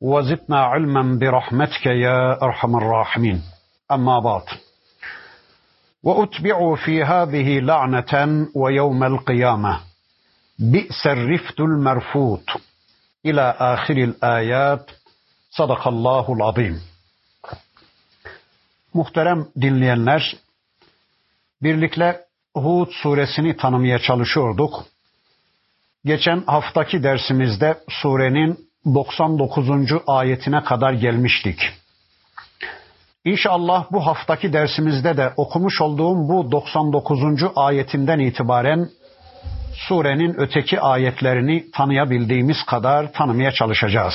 وزدنا علما برحمتك يا ارحم الراحمين اما بعد واتبعوا في هذه لعنه ويوم القيامه بئس الرفد المرفوض الى اخر الايات صدق الله العظيم Muhterem dinleyenler, birlikte Hud suresini tanımaya çalışıyorduk. Geçen haftaki dersimizde surenin 99. ayetine kadar gelmiştik. İnşallah bu haftaki dersimizde de okumuş olduğum bu 99. ayetinden itibaren surenin öteki ayetlerini tanıyabildiğimiz kadar tanımaya çalışacağız.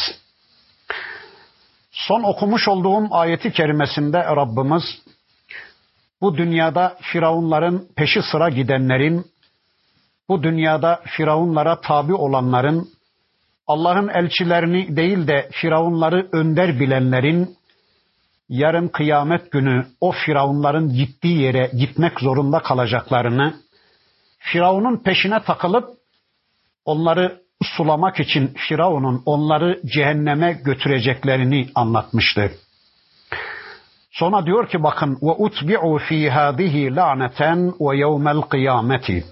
Son okumuş olduğum ayeti kerimesinde Rabbimiz bu dünyada firavunların peşi sıra gidenlerin, bu dünyada firavunlara tabi olanların, Allah'ın elçilerini değil de firavunları önder bilenlerin, yarın kıyamet günü o firavunların gittiği yere gitmek zorunda kalacaklarını, firavunun peşine takılıp onları sulamak için firavunun onları cehenneme götüreceklerini anlatmıştı. Sonra diyor ki bakın ve utbi'u fi hadihi la'neten ve yevmel kıyameti.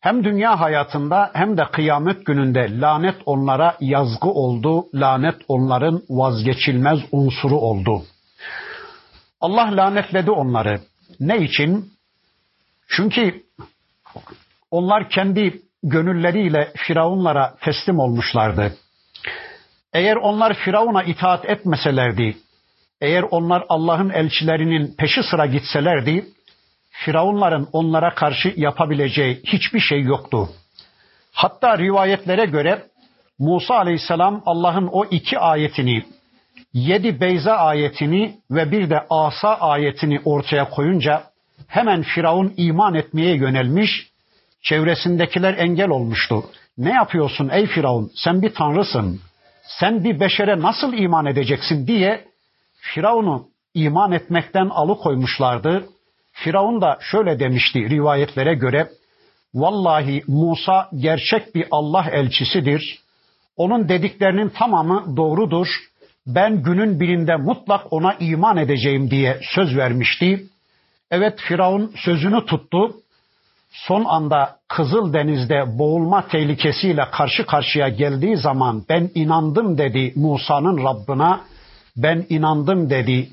Hem dünya hayatında hem de kıyamet gününde lanet onlara yazgı oldu, lanet onların vazgeçilmez unsuru oldu. Allah lanetledi onları. Ne için? Çünkü onlar kendi gönülleriyle firavunlara teslim olmuşlardı. Eğer onlar firavuna itaat etmeselerdi, eğer onlar Allah'ın elçilerinin peşi sıra gitselerdi, Firavunların onlara karşı yapabileceği hiçbir şey yoktu. Hatta rivayetlere göre Musa aleyhisselam Allah'ın o iki ayetini, yedi beyza ayetini ve bir de asa ayetini ortaya koyunca hemen Firavun iman etmeye yönelmiş, çevresindekiler engel olmuştu. Ne yapıyorsun ey Firavun? Sen bir tanrısın. Sen bir beşere nasıl iman edeceksin diye Firavun'u iman etmekten alıkoymuşlardı. Firavun da şöyle demişti rivayetlere göre. Vallahi Musa gerçek bir Allah elçisidir. Onun dediklerinin tamamı doğrudur. Ben günün birinde mutlak ona iman edeceğim diye söz vermişti. Evet Firavun sözünü tuttu. Son anda Kızıl Deniz'de boğulma tehlikesiyle karşı karşıya geldiği zaman ben inandım dedi Musa'nın Rabbına. Ben inandım dedi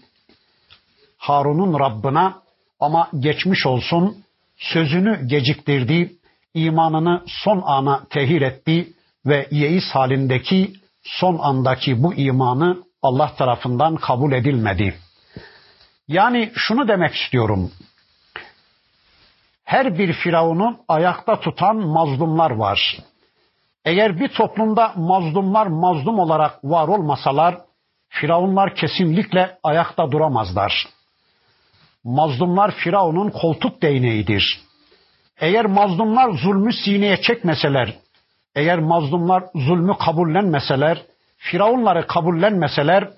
Harun'un Rabbına ama geçmiş olsun sözünü geciktirdi, imanını son ana tehir etti ve yeis halindeki son andaki bu imanı Allah tarafından kabul edilmedi. Yani şunu demek istiyorum. Her bir firavunu ayakta tutan mazlumlar var. Eğer bir toplumda mazlumlar mazlum olarak var olmasalar, firavunlar kesinlikle ayakta duramazlar mazlumlar Firavun'un koltuk değneğidir. Eğer mazlumlar zulmü sineye çekmeseler, eğer mazlumlar zulmü kabullenmeseler, Firavunları kabullenmeseler,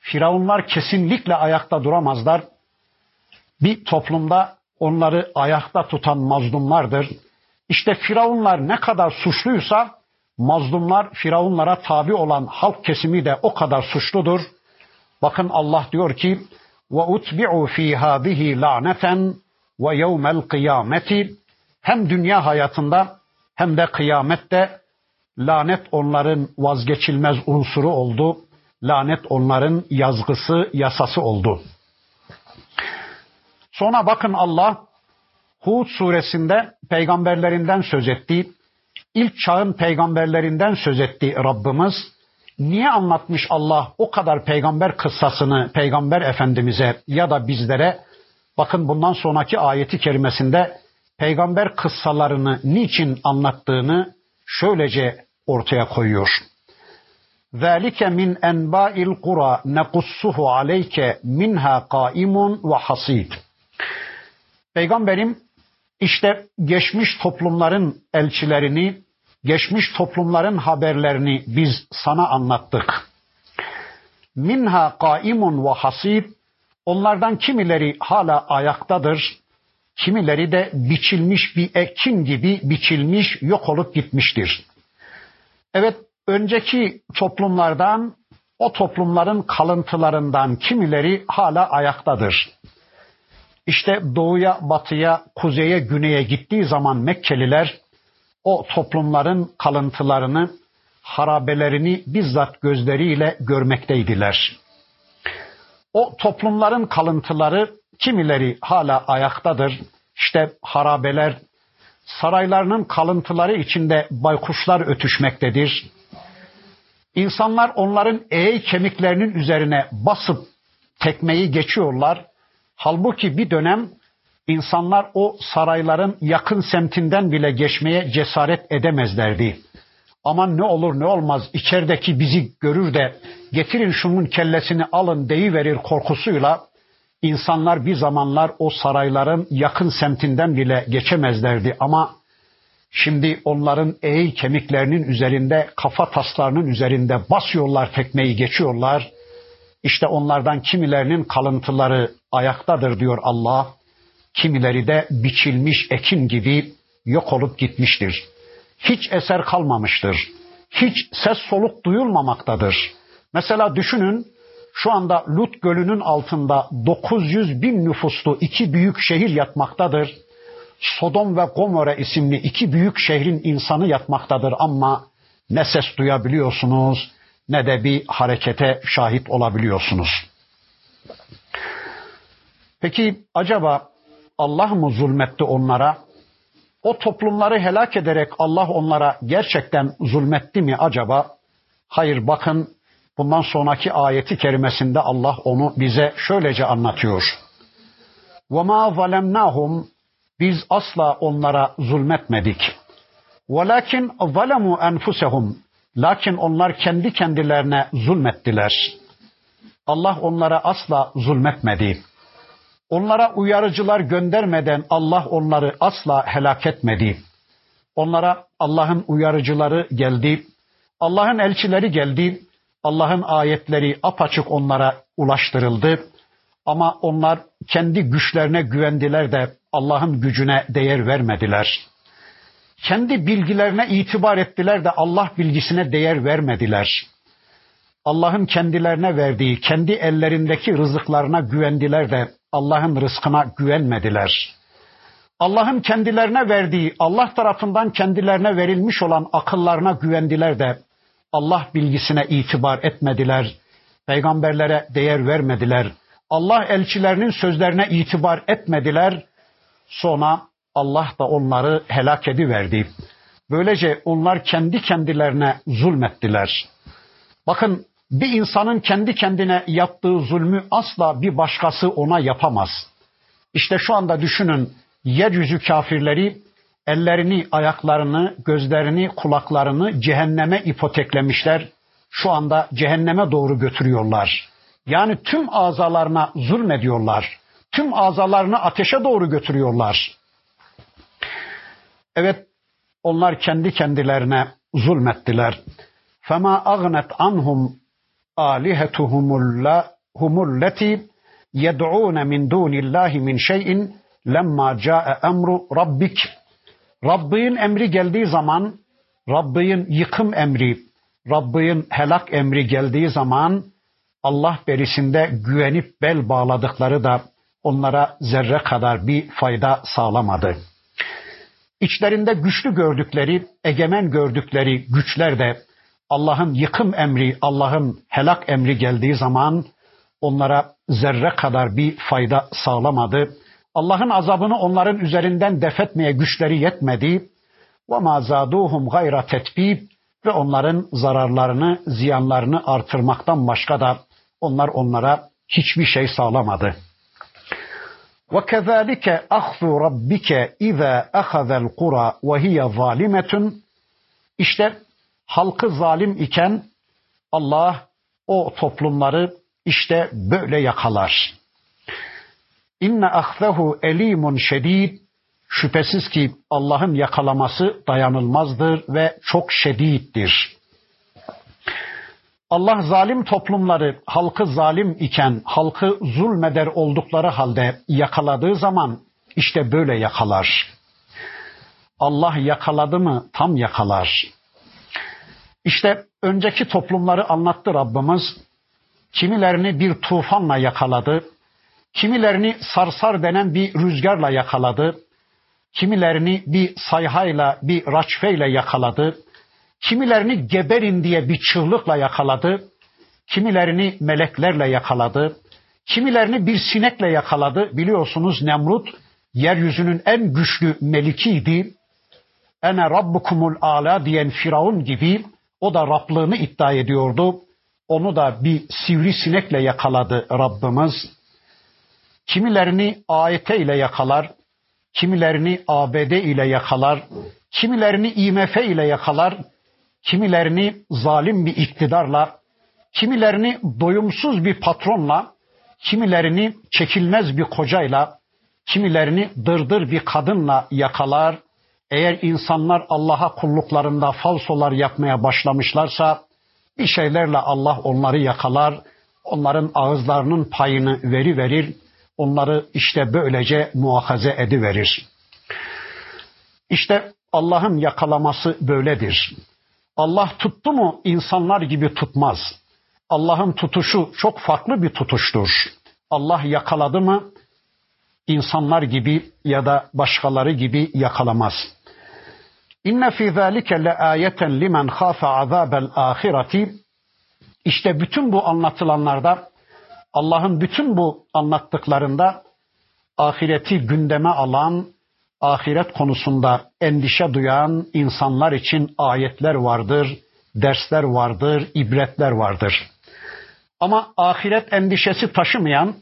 Firavunlar kesinlikle ayakta duramazlar. Bir toplumda onları ayakta tutan mazlumlardır. İşte Firavunlar ne kadar suçluysa, mazlumlar Firavunlara tabi olan halk kesimi de o kadar suçludur. Bakın Allah diyor ki, fi hadihi laneten ve yevmel kıyameti hem dünya hayatında hem de kıyamette lanet onların vazgeçilmez unsuru oldu. Lanet onların yazgısı, yasası oldu. Sonra bakın Allah Hud suresinde peygamberlerinden söz etti. İlk çağın peygamberlerinden söz etti Rabbimiz. Niye anlatmış Allah o kadar peygamber kıssasını peygamber efendimize ya da bizlere? Bakın bundan sonraki ayeti kerimesinde peygamber kıssalarını niçin anlattığını şöylece ortaya koyuyor. ذَٰلِكَ مِنْ اَنْبَاءِ الْقُرَى نَقُصُّهُ عَلَيْكَ مِنْهَا قَائِمٌ وَحَصِيدٌ Peygamberim işte geçmiş toplumların elçilerini, geçmiş toplumların haberlerini biz sana anlattık. Minha kaimun ve hasib onlardan kimileri hala ayaktadır, kimileri de biçilmiş bir ekin gibi biçilmiş, yok olup gitmiştir. Evet, önceki toplumlardan, o toplumların kalıntılarından kimileri hala ayaktadır. İşte doğuya, batıya, kuzeye, güneye gittiği zaman Mekkeliler o toplumların kalıntılarını, harabelerini bizzat gözleriyle görmekteydiler. O toplumların kalıntıları kimileri hala ayaktadır. İşte harabeler, saraylarının kalıntıları içinde baykuşlar ötüşmektedir. İnsanlar onların eğ kemiklerinin üzerine basıp tekmeyi geçiyorlar. Halbuki bir dönem insanlar o sarayların yakın semtinden bile geçmeye cesaret edemezlerdi. Aman ne olur ne olmaz içerideki bizi görür de getirin şunun kellesini alın deyiverir korkusuyla insanlar bir zamanlar o sarayların yakın semtinden bile geçemezlerdi ama şimdi onların eğ kemiklerinin üzerinde kafa taslarının üzerinde basıyorlar tekmeyi geçiyorlar. İşte onlardan kimilerinin kalıntıları ayaktadır diyor Allah. Kimileri de biçilmiş ekin gibi yok olup gitmiştir. Hiç eser kalmamıştır. Hiç ses soluk duyulmamaktadır. Mesela düşünün şu anda Lut Gölü'nün altında 900 bin nüfuslu iki büyük şehir yatmaktadır. Sodom ve Gomorre isimli iki büyük şehrin insanı yatmaktadır ama ne ses duyabiliyorsunuz ne de bir harekete şahit olabiliyorsunuz. Peki acaba Allah mı zulmetti onlara? O toplumları helak ederek Allah onlara gerçekten zulmetti mi acaba? Hayır bakın bundan sonraki ayeti kerimesinde Allah onu bize şöylece anlatıyor. وَمَا ظَلَمْنَاهُمْ Biz asla onlara zulmetmedik. وَلَكِنْ ظَلَمُوا أَنْفُسَهُمْ Lakin onlar kendi kendilerine zulmettiler. Allah onlara asla zulmetmedi. Onlara uyarıcılar göndermeden Allah onları asla helak etmedi. Onlara Allah'ın uyarıcıları geldi. Allah'ın elçileri geldi. Allah'ın ayetleri apaçık onlara ulaştırıldı. Ama onlar kendi güçlerine güvendiler de Allah'ın gücüne değer vermediler. Kendi bilgilerine itibar ettiler de Allah bilgisine değer vermediler. Allah'ın kendilerine verdiği, kendi ellerindeki rızıklarına güvendiler de Allah'ın rızkına güvenmediler. Allah'ın kendilerine verdiği, Allah tarafından kendilerine verilmiş olan akıllarına güvendiler de Allah bilgisine itibar etmediler. Peygamberlere değer vermediler. Allah elçilerinin sözlerine itibar etmediler. Sonra Allah da onları helak ediverdi. Böylece onlar kendi kendilerine zulmettiler. Bakın bir insanın kendi kendine yaptığı zulmü asla bir başkası ona yapamaz. İşte şu anda düşünün yeryüzü kafirleri ellerini, ayaklarını, gözlerini, kulaklarını cehenneme ipoteklemişler. Şu anda cehenneme doğru götürüyorlar. Yani tüm azalarına zulmediyorlar. Tüm azalarını ateşe doğru götürüyorlar. Evet onlar kendi kendilerine zulmettiler. Fema agnet anhum alihetuhumul lati yed'un min dunillahi min şeyin lemma ca'e emru rabbik. Rabbin emri geldiği zaman, Rabbin yıkım emri, Rabbin helak emri geldiği zaman Allah berisinde güvenip bel bağladıkları da onlara zerre kadar bir fayda sağlamadı. İçlerinde güçlü gördükleri, egemen gördükleri güçler de Allah'ın yıkım emri, Allah'ın helak emri geldiği zaman onlara zerre kadar bir fayda sağlamadı. Allah'ın azabını onların üzerinden defetmeye güçleri yetmedi. Ve ma zaduhum gayra tetbib ve onların zararlarını, ziyanlarını artırmaktan başka da onlar onlara hiçbir şey sağlamadı. Ve kezalike ahzu rabbike iza ahazel kura ve hiye zalimetun İşte halkı zalim iken Allah o toplumları işte böyle yakalar. İnne ahzehu elimun şedid. Şüphesiz ki Allah'ın yakalaması dayanılmazdır ve çok şediddir. Allah zalim toplumları halkı zalim iken, halkı zulmeder oldukları halde yakaladığı zaman işte böyle yakalar. Allah yakaladı mı tam yakalar. İşte önceki toplumları anlattı Rabbimiz. Kimilerini bir tufanla yakaladı. Kimilerini sarsar denen bir rüzgarla yakaladı. Kimilerini bir sayhayla, bir raçfeyle yakaladı. Kimilerini geberin diye bir çığlıkla yakaladı. Kimilerini meleklerle yakaladı. Kimilerini bir sinekle yakaladı. Biliyorsunuz Nemrut yeryüzünün en güçlü melikiydi. Ene rabbukumul ala diyen Firavun gibi o da Rablığını iddia ediyordu. Onu da bir sivrisinekle yakaladı Rabbimiz. Kimilerini AYT ile yakalar, kimilerini ABD ile yakalar, kimilerini IMF ile yakalar, kimilerini zalim bir iktidarla, kimilerini doyumsuz bir patronla, kimilerini çekilmez bir kocayla, kimilerini dırdır bir kadınla yakalar. Eğer insanlar Allah'a kulluklarında falsolar yapmaya başlamışlarsa bir şeylerle Allah onları yakalar, onların ağızlarının payını veri verir, onları işte böylece muhakaze ediverir. İşte Allah'ın yakalaması böyledir. Allah tuttu mu insanlar gibi tutmaz. Allah'ın tutuşu çok farklı bir tutuştur. Allah yakaladı mı insanlar gibi ya da başkaları gibi yakalamaz. İnne fi zalike le ayeten limen khafa azabel ahireti. İşte bütün bu anlatılanlarda Allah'ın bütün bu anlattıklarında ahireti gündeme alan, ahiret konusunda endişe duyan insanlar için ayetler vardır, dersler vardır, ibretler vardır. Ama ahiret endişesi taşımayan,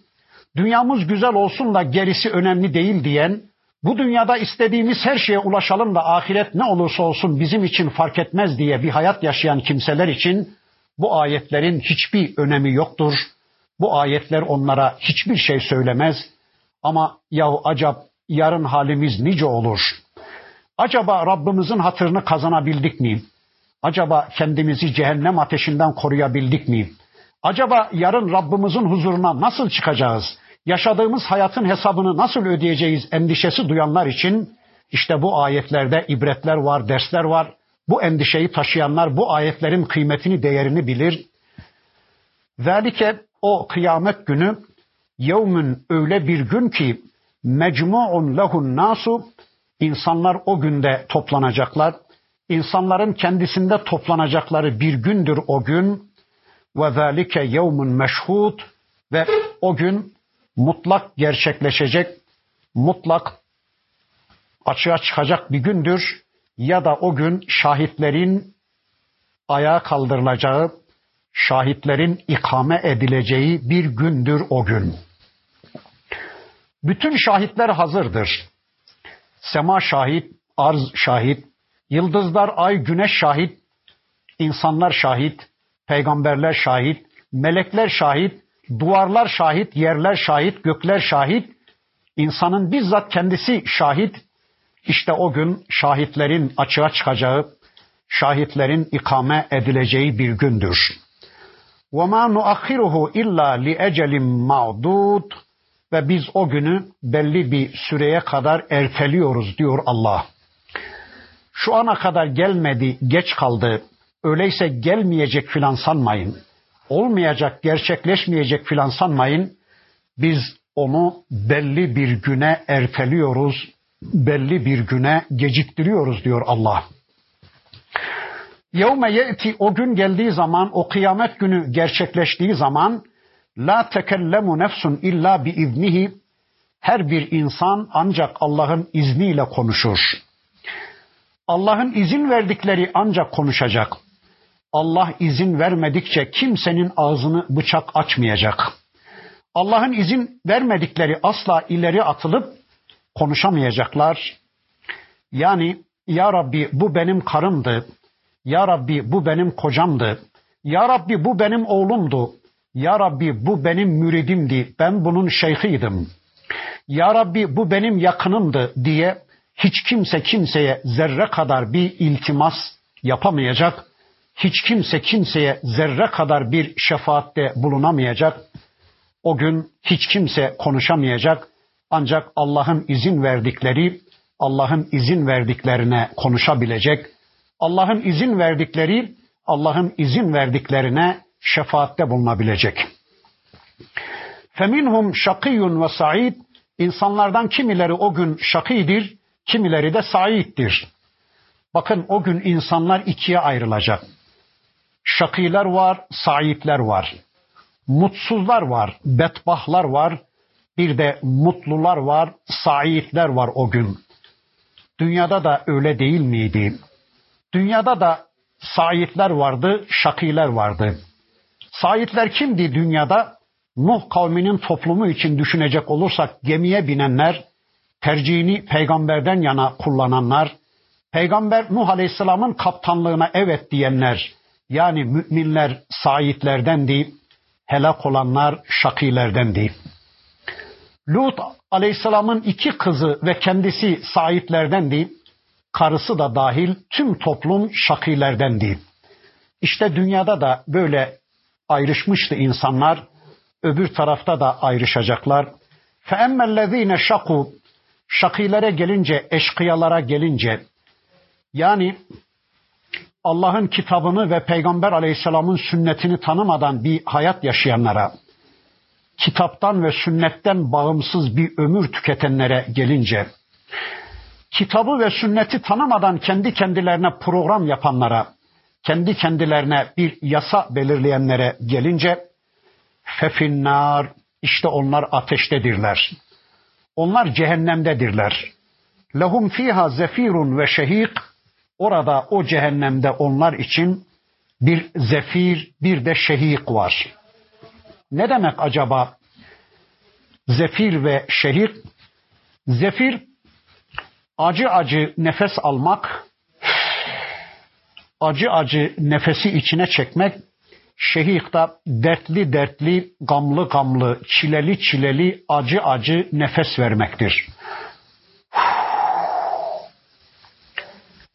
dünyamız güzel olsun da gerisi önemli değil diyen, bu dünyada istediğimiz her şeye ulaşalım da ahiret ne olursa olsun bizim için fark etmez diye bir hayat yaşayan kimseler için bu ayetlerin hiçbir önemi yoktur. Bu ayetler onlara hiçbir şey söylemez. Ama yahu acaba yarın halimiz nice olur? Acaba Rabbimizin hatırını kazanabildik mi? Acaba kendimizi cehennem ateşinden koruyabildik mi? Acaba yarın Rabbimizin huzuruna nasıl çıkacağız? Yaşadığımız hayatın hesabını nasıl ödeyeceğiz endişesi duyanlar için işte bu ayetlerde ibretler var, dersler var. Bu endişeyi taşıyanlar bu ayetlerin kıymetini, değerini bilir. Zalike o kıyamet günü yevmün öyle bir gün ki mecmu'un lehun nasu insanlar o günde toplanacaklar. İnsanların kendisinde toplanacakları bir gündür o gün. Ve zalike yevmun meşhud ve o gün mutlak gerçekleşecek, mutlak açığa çıkacak bir gündür ya da o gün şahitlerin ayağa kaldırılacağı, şahitlerin ikame edileceği bir gündür o gün. Bütün şahitler hazırdır. Sema şahit, arz şahit, yıldızlar, ay, güneş şahit, insanlar şahit, peygamberler şahit, melekler şahit, duvarlar şahit, yerler şahit, gökler şahit, insanın bizzat kendisi şahit. İşte o gün şahitlerin açığa çıkacağı, şahitlerin ikame edileceği bir gündür. وَمَا نُؤَخِّرُهُ اِلَّا لِأَجَلٍ مَعْدُودٍ Ve biz o günü belli bir süreye kadar erteliyoruz diyor Allah. Şu ana kadar gelmedi, geç kaldı. Öyleyse gelmeyecek filan sanmayın. Olmayacak, gerçekleşmeyecek filan sanmayın. Biz onu belli bir güne erteliyoruz, belli bir güne geciktiriyoruz diyor Allah. Yevme ye'ti o gün geldiği zaman, o kıyamet günü gerçekleştiği zaman la tekellemu nefsun illa bi iznihi her bir insan ancak Allah'ın izniyle konuşur. Allah'ın izin verdikleri ancak konuşacak. Allah izin vermedikçe kimsenin ağzını bıçak açmayacak. Allah'ın izin vermedikleri asla ileri atılıp konuşamayacaklar. Yani ya Rabbi bu benim karımdı. Ya Rabbi bu benim kocamdı. Ya Rabbi bu benim oğlumdu. Ya Rabbi bu benim müridimdi. Ben bunun şeyhiydim. Ya Rabbi bu benim yakınımdı diye hiç kimse kimseye zerre kadar bir iltimas yapamayacak. Hiç kimse kimseye zerre kadar bir şefaatte bulunamayacak. O gün hiç kimse konuşamayacak. Ancak Allah'ın izin verdikleri, Allah'ın izin verdiklerine konuşabilecek. Allah'ın izin verdikleri, Allah'ın izin verdiklerine şefaatte bulunabilecek. Feminhum şakiyun ve sa'id. İnsanlardan kimileri o gün şakidir, kimileri de saittir. Bakın o gün insanlar ikiye ayrılacak. Şakiler var, saitler var. Mutsuzlar var, betbahlar var. Bir de mutlular var, saitler var o gün. Dünyada da öyle değil miydi? Dünyada da saitler vardı, şakiler vardı. Saitler kimdi dünyada? Nuh kavminin toplumu için düşünecek olursak gemiye binenler, tercihini peygamberden yana kullananlar, peygamber Nuh Aleyhisselam'ın kaptanlığına evet diyenler, yani müminler saitlerdendi, helak olanlar şakilerdendi. Lut Aleyhisselam'ın iki kızı ve kendisi saitlerdendi, karısı da dahil tüm toplum şakilerdendi. İşte dünyada da böyle ayrışmıştı insanlar, öbür tarafta da ayrışacaklar. فَاَمَّا الَّذ۪ينَ şaku Şakilere gelince, eşkıyalara gelince, yani Allah'ın kitabını ve Peygamber aleyhisselamın sünnetini tanımadan bir hayat yaşayanlara, kitaptan ve sünnetten bağımsız bir ömür tüketenlere gelince, kitabı ve sünneti tanımadan kendi kendilerine program yapanlara, kendi kendilerine bir yasa belirleyenlere gelince, fefinnar, işte onlar ateştedirler. Onlar cehennemdedirler. Lehum fiha zefirun ve şehik, orada o cehennemde onlar için bir zefir, bir de şehik var. Ne demek acaba zefir ve şehik? Zefir acı acı nefes almak, acı acı nefesi içine çekmek, şehik da dertli dertli, gamlı gamlı, çileli çileli, acı acı nefes vermektir.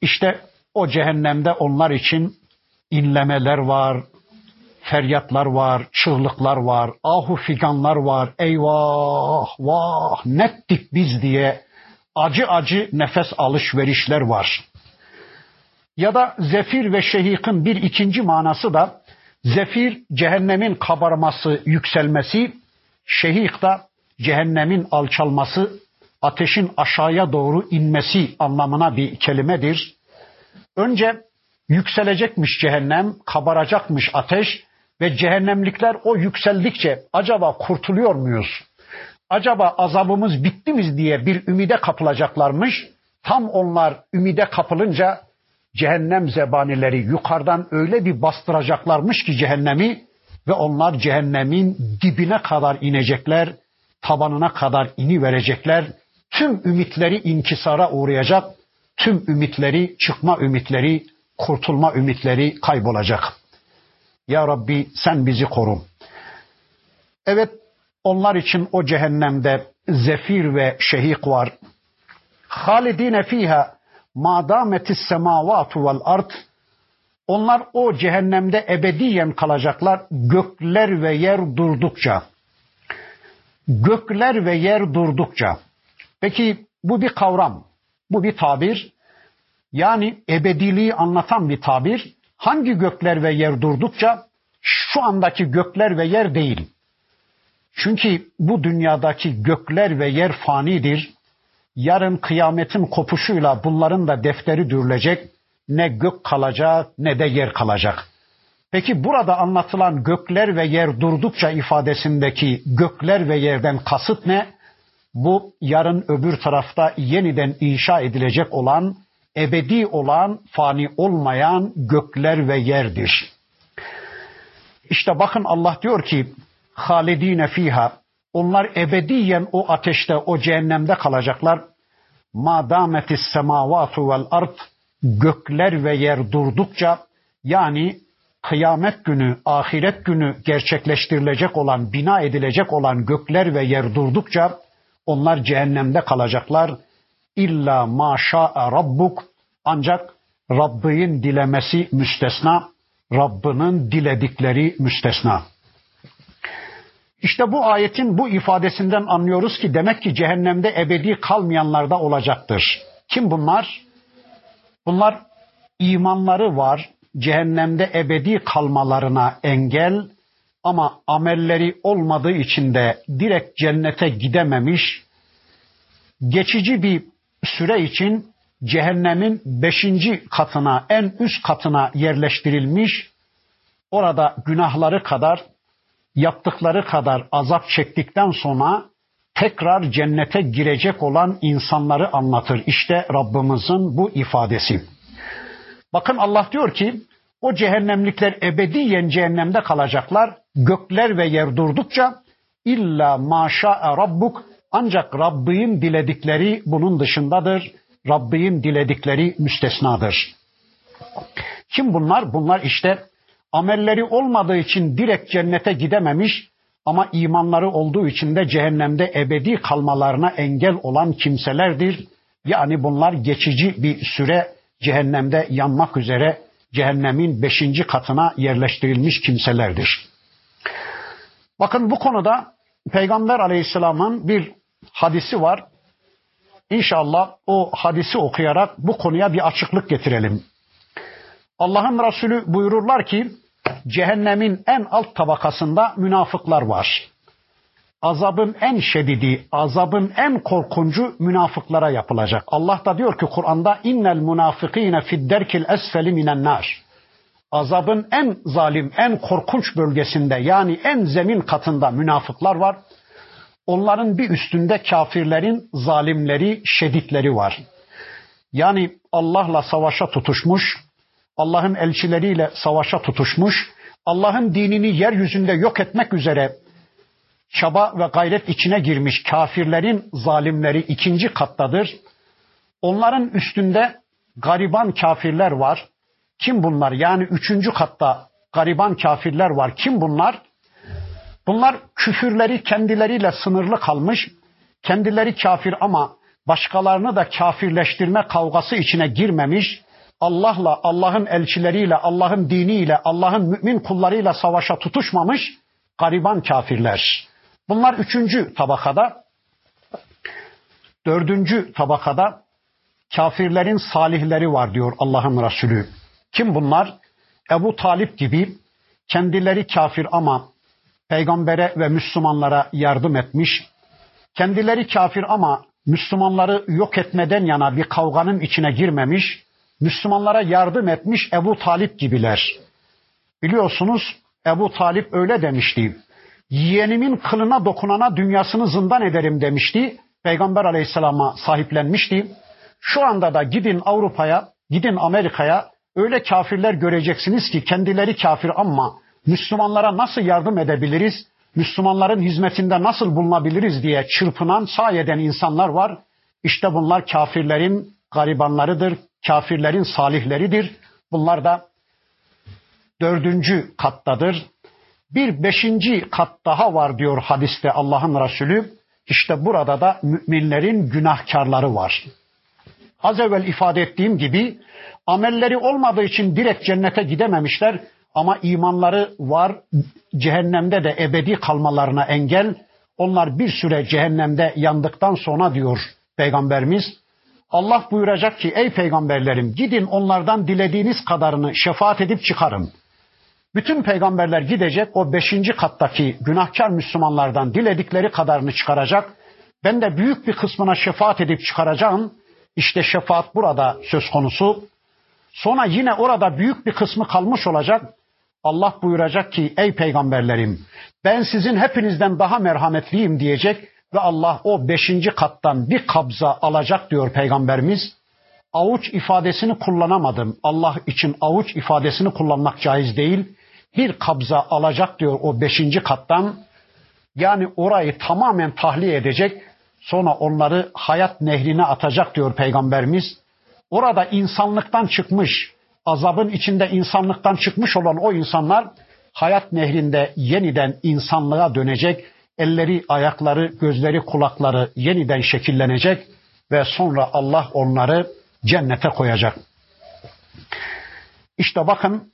İşte o cehennemde onlar için inlemeler var, feryatlar var, çığlıklar var, ahu figanlar var, eyvah, vah, nettik biz diye acı acı nefes alışverişler var. Ya da zefir ve şehikin bir ikinci manası da zefir cehennemin kabarması, yükselmesi, şehik da cehennemin alçalması, ateşin aşağıya doğru inmesi anlamına bir kelimedir. Önce yükselecekmiş cehennem, kabaracakmış ateş ve cehennemlikler o yükseldikçe acaba kurtuluyor muyuz? Acaba azabımız bitti mi diye bir ümide kapılacaklarmış. Tam onlar ümide kapılınca cehennem zebanileri yukarıdan öyle bir bastıracaklarmış ki cehennemi ve onlar cehennemin dibine kadar inecekler, tabanına kadar ini verecekler. Tüm ümitleri inkisara uğrayacak, tüm ümitleri, çıkma ümitleri, kurtulma ümitleri kaybolacak. Ya Rabbi sen bizi koru. Evet onlar için o cehennemde zefir ve şehik var. Halidine fiha madametis semavatu vel ard onlar o cehennemde ebediyen kalacaklar gökler ve yer durdukça. Gökler ve yer durdukça. Peki bu bir kavram, bu bir tabir. Yani ebediliği anlatan bir tabir. Hangi gökler ve yer durdukça? Şu andaki gökler ve yer değil. Çünkü bu dünyadaki gökler ve yer fanidir. Yarın kıyametin kopuşuyla bunların da defteri dürülecek. Ne gök kalacak ne de yer kalacak. Peki burada anlatılan gökler ve yer durdukça ifadesindeki gökler ve yerden kasıt ne? Bu yarın öbür tarafta yeniden inşa edilecek olan, ebedi olan, fani olmayan gökler ve yerdir. İşte bakın Allah diyor ki halidine fiha onlar ebediyen o ateşte, o cehennemde kalacaklar. Ma dametis semavatu vel ard gökler ve yer durdukça yani kıyamet günü, ahiret günü gerçekleştirilecek olan, bina edilecek olan gökler ve yer durdukça onlar cehennemde kalacaklar. İlla maşa rabbuk ancak Rabbin dilemesi müstesna, Rabbinin diledikleri müstesna. İşte bu ayetin bu ifadesinden anlıyoruz ki demek ki cehennemde ebedi kalmayanlar da olacaktır. Kim bunlar? Bunlar imanları var, cehennemde ebedi kalmalarına engel ama amelleri olmadığı için de direkt cennete gidememiş, geçici bir süre için cehennemin beşinci katına, en üst katına yerleştirilmiş, orada günahları kadar, yaptıkları kadar azap çektikten sonra tekrar cennete girecek olan insanları anlatır. İşte Rabbimizin bu ifadesi. Bakın Allah diyor ki o cehennemlikler ebediyen cehennemde kalacaklar. Gökler ve yer durdukça illa maşa rabbuk ancak Rabbin diledikleri bunun dışındadır. Rabbin diledikleri müstesnadır. Kim bunlar? Bunlar işte amelleri olmadığı için direkt cennete gidememiş ama imanları olduğu için de cehennemde ebedi kalmalarına engel olan kimselerdir. Yani bunlar geçici bir süre cehennemde yanmak üzere cehennemin beşinci katına yerleştirilmiş kimselerdir. Bakın bu konuda Peygamber aleyhisselamın bir hadisi var. İnşallah o hadisi okuyarak bu konuya bir açıklık getirelim. Allah'ın Resulü buyururlar ki cehennemin en alt tabakasında münafıklar var. Azabın en şedidi, azabın en korkuncu münafıklara yapılacak. Allah da diyor ki Kur'an'da innel münafıkîne fidderkil esfeli minen nar. Azabın en zalim, en korkunç bölgesinde yani en zemin katında münafıklar var. Onların bir üstünde kafirlerin zalimleri, şeditleri var. Yani Allah'la savaşa tutuşmuş, Allah'ın elçileriyle savaşa tutuşmuş, Allah'ın dinini yeryüzünde yok etmek üzere çaba ve gayret içine girmiş kafirlerin zalimleri ikinci kattadır. Onların üstünde gariban kafirler var. Kim bunlar? Yani üçüncü katta gariban kafirler var. Kim bunlar? Bunlar küfürleri kendileriyle sınırlı kalmış, kendileri kafir ama başkalarını da kafirleştirme kavgası içine girmemiş, Allah'la, Allah'ın elçileriyle, Allah'ın diniyle, Allah'ın mümin kullarıyla savaşa tutuşmamış gariban kafirler. Bunlar üçüncü tabakada. Dördüncü tabakada kafirlerin salihleri var diyor Allah'ın Resulü. Kim bunlar? Ebu Talip gibi kendileri kafir ama peygambere ve Müslümanlara yardım etmiş. Kendileri kafir ama Müslümanları yok etmeden yana bir kavganın içine girmemiş. Müslümanlara yardım etmiş Ebu Talip gibiler. Biliyorsunuz Ebu Talip öyle demişti. Yeğenimin kılına dokunana dünyasını zindan ederim demişti. Peygamber aleyhisselama sahiplenmişti. Şu anda da gidin Avrupa'ya, gidin Amerika'ya öyle kafirler göreceksiniz ki kendileri kafir ama Müslümanlara nasıl yardım edebiliriz? Müslümanların hizmetinde nasıl bulunabiliriz diye çırpınan, sayeden insanlar var. İşte bunlar kafirlerin garibanlarıdır, kafirlerin salihleridir. Bunlar da dördüncü kattadır. Bir beşinci kat daha var diyor hadiste Allah'ın Resulü. İşte burada da müminlerin günahkarları var. Az evvel ifade ettiğim gibi amelleri olmadığı için direkt cennete gidememişler ama imanları var. Cehennemde de ebedi kalmalarına engel. Onlar bir süre cehennemde yandıktan sonra diyor Peygamberimiz Allah buyuracak ki ey peygamberlerim gidin onlardan dilediğiniz kadarını şefaat edip çıkarın. Bütün peygamberler gidecek o beşinci kattaki günahkar Müslümanlardan diledikleri kadarını çıkaracak. Ben de büyük bir kısmına şefaat edip çıkaracağım. İşte şefaat burada söz konusu. Sonra yine orada büyük bir kısmı kalmış olacak. Allah buyuracak ki ey peygamberlerim ben sizin hepinizden daha merhametliyim diyecek ve Allah o beşinci kattan bir kabza alacak diyor peygamberimiz. Avuç ifadesini kullanamadım. Allah için avuç ifadesini kullanmak caiz değil. Bir kabza alacak diyor o beşinci kattan. Yani orayı tamamen tahliye edecek. Sonra onları hayat nehrine atacak diyor peygamberimiz. Orada insanlıktan çıkmış, azabın içinde insanlıktan çıkmış olan o insanlar hayat nehrinde yeniden insanlığa dönecek, elleri, ayakları, gözleri, kulakları yeniden şekillenecek ve sonra Allah onları cennete koyacak. İşte bakın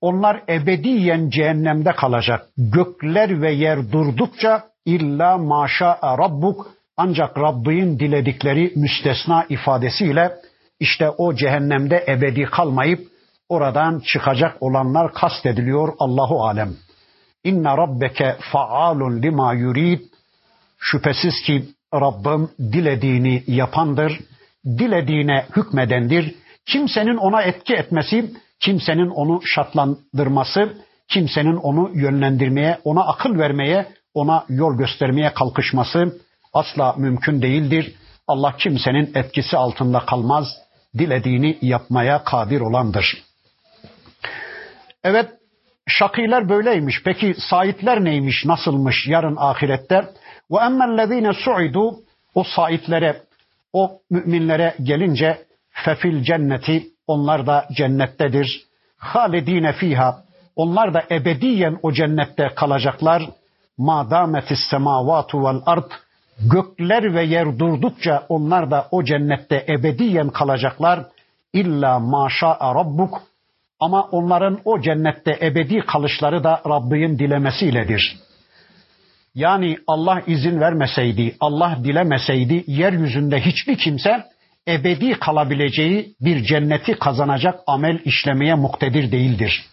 onlar ebediyen cehennemde kalacak. Gökler ve yer durdukça illa maşa rabbuk ancak Rabbin diledikleri müstesna ifadesiyle işte o cehennemde ebedi kalmayıp oradan çıkacak olanlar kastediliyor Allahu alem. İnne rabbeke faalun lima yurid. Şüphesiz ki Rabbim dilediğini yapandır, dilediğine hükmedendir. Kimsenin ona etki etmesi, kimsenin onu şartlandırması, kimsenin onu yönlendirmeye, ona akıl vermeye, ona yol göstermeye kalkışması asla mümkün değildir. Allah kimsenin etkisi altında kalmaz, dilediğini yapmaya kadir olandır. Evet, şakiler böyleymiş. Peki saitler neymiş, nasılmış yarın ahirette? Ve emmellezine su'idu o saitlere, o müminlere gelince fefil cenneti onlar da cennettedir. Halidine fiha onlar da ebediyen o cennette kalacaklar. Ma dametis semavatu vel ard gökler ve yer durdukça onlar da o cennette ebediyen kalacaklar. İlla maşa rabbuk ama onların o cennette ebedi kalışları da Rabbin dilemesiyledir. Yani Allah izin vermeseydi, Allah dilemeseydi yeryüzünde hiçbir kimse ebedi kalabileceği bir cenneti kazanacak amel işlemeye muktedir değildir.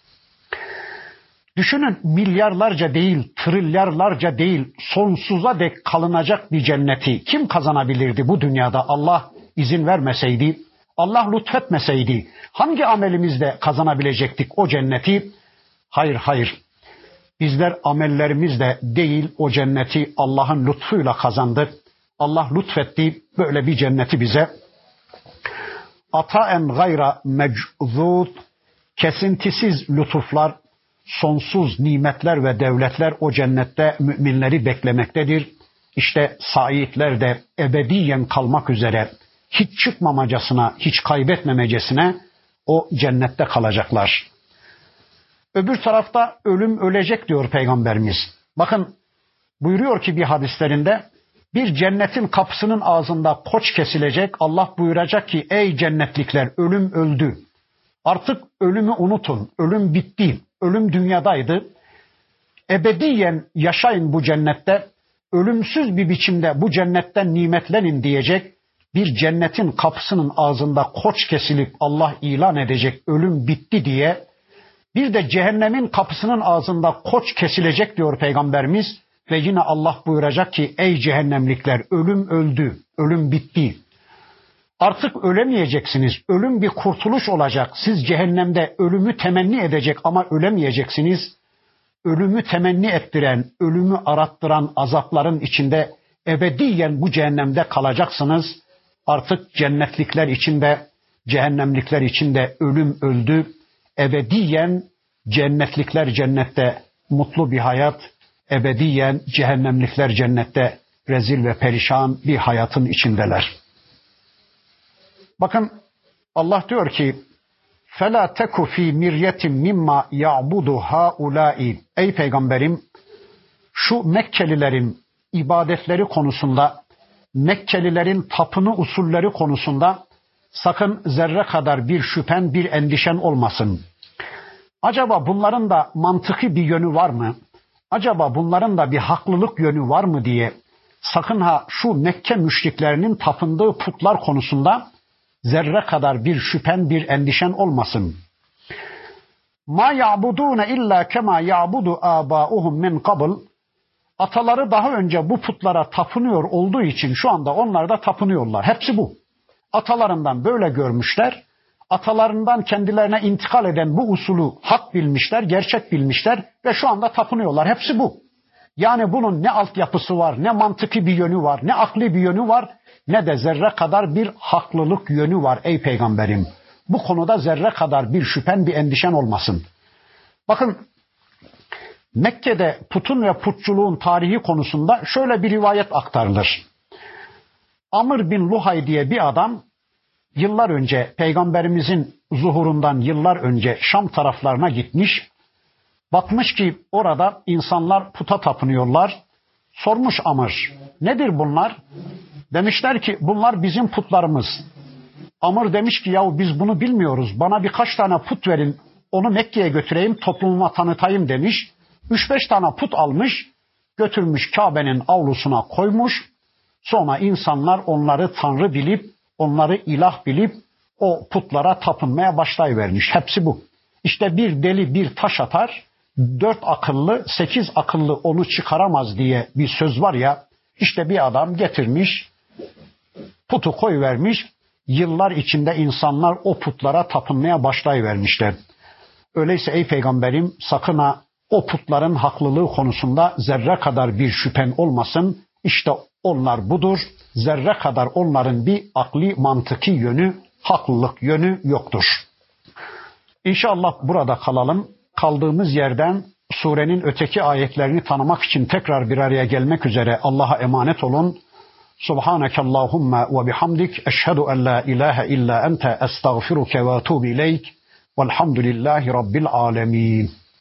Düşünün milyarlarca değil, trilyarlarca değil, sonsuza dek kalınacak bir cenneti kim kazanabilirdi bu dünyada Allah izin vermeseydi, Allah lütfetmeseydi hangi amelimizle kazanabilecektik o cenneti? Hayır hayır. Bizler amellerimizle değil o cenneti Allah'ın lütfuyla kazandık. Allah lütfetti böyle bir cenneti bize. Ataen gayra meczud kesintisiz lütuflar, sonsuz nimetler ve devletler o cennette müminleri beklemektedir. İşte saitler de ebediyen kalmak üzere hiç çıkmamacasına, hiç kaybetmemecesine o cennette kalacaklar. Öbür tarafta ölüm ölecek diyor Peygamberimiz. Bakın buyuruyor ki bir hadislerinde bir cennetin kapısının ağzında koç kesilecek. Allah buyuracak ki ey cennetlikler ölüm öldü. Artık ölümü unutun. Ölüm bitti. Ölüm dünyadaydı. Ebediyen yaşayın bu cennette. Ölümsüz bir biçimde bu cennetten nimetlenin diyecek bir cennetin kapısının ağzında koç kesilip Allah ilan edecek ölüm bitti diye bir de cehennemin kapısının ağzında koç kesilecek diyor peygamberimiz ve yine Allah buyuracak ki ey cehennemlikler ölüm öldü, ölüm bitti. Artık ölemeyeceksiniz. Ölüm bir kurtuluş olacak. Siz cehennemde ölümü temenni edecek ama ölemeyeceksiniz. Ölümü temenni ettiren, ölümü arattıran azapların içinde ebediyen bu cehennemde kalacaksınız. Artık cennetlikler içinde, cehennemlikler içinde ölüm öldü. Ebediyen cennetlikler cennette mutlu bir hayat, ebediyen cehennemlikler cennette rezil ve perişan bir hayatın içindeler. Bakın Allah diyor ki فَلَا تَكُ ف۪ي مِرْيَةٍ مِمَّا يَعْبُدُ هَاُولَٰئِ Ey peygamberim şu Mekkelilerin ibadetleri konusunda Mekkelilerin tapını usulleri konusunda sakın zerre kadar bir şüphen, bir endişen olmasın. Acaba bunların da mantıki bir yönü var mı? Acaba bunların da bir haklılık yönü var mı diye sakın ha şu Mekke müşriklerinin tapındığı putlar konusunda zerre kadar bir şüphen, bir endişen olmasın. Ma ya'budune illa kema ya'budu abauhum min qabl Ataları daha önce bu putlara tapınıyor olduğu için şu anda onlar da tapınıyorlar. Hepsi bu. Atalarından böyle görmüşler. Atalarından kendilerine intikal eden bu usulü hak bilmişler, gerçek bilmişler ve şu anda tapınıyorlar. Hepsi bu. Yani bunun ne altyapısı var, ne mantıki bir yönü var, ne akli bir yönü var, ne de zerre kadar bir haklılık yönü var ey peygamberim. Bu konuda zerre kadar bir şüphen, bir endişen olmasın. Bakın Mekke'de putun ve putçuluğun tarihi konusunda şöyle bir rivayet aktarılır. Amr bin Luhay diye bir adam yıllar önce peygamberimizin zuhurundan yıllar önce Şam taraflarına gitmiş. Bakmış ki orada insanlar puta tapınıyorlar. Sormuş Amr, nedir bunlar? Demişler ki bunlar bizim putlarımız. Amr demiş ki yahu biz bunu bilmiyoruz. Bana birkaç tane put verin. Onu Mekke'ye götüreyim, toplumuma tanıtayım demiş. Üç beş tane put almış, götürmüş Kabe'nin avlusuna koymuş. Sonra insanlar onları tanrı bilip, onları ilah bilip o putlara tapınmaya başlayıvermiş. Hepsi bu. İşte bir deli bir taş atar, dört akıllı, sekiz akıllı onu çıkaramaz diye bir söz var ya, işte bir adam getirmiş, putu koy vermiş, yıllar içinde insanlar o putlara tapınmaya başlayıvermişler. Öyleyse ey peygamberim sakın ha o putların haklılığı konusunda zerre kadar bir şüphen olmasın. İşte onlar budur. Zerre kadar onların bir akli mantıki yönü, haklılık yönü yoktur. İnşallah burada kalalım. Kaldığımız yerden surenin öteki ayetlerini tanımak için tekrar bir araya gelmek üzere Allah'a emanet olun. Subhaneke Allahumma ve bihamdik eşhedü en la ilahe illa ente estağfiruke ve etûbü ileyk velhamdülillahi rabbil alemin.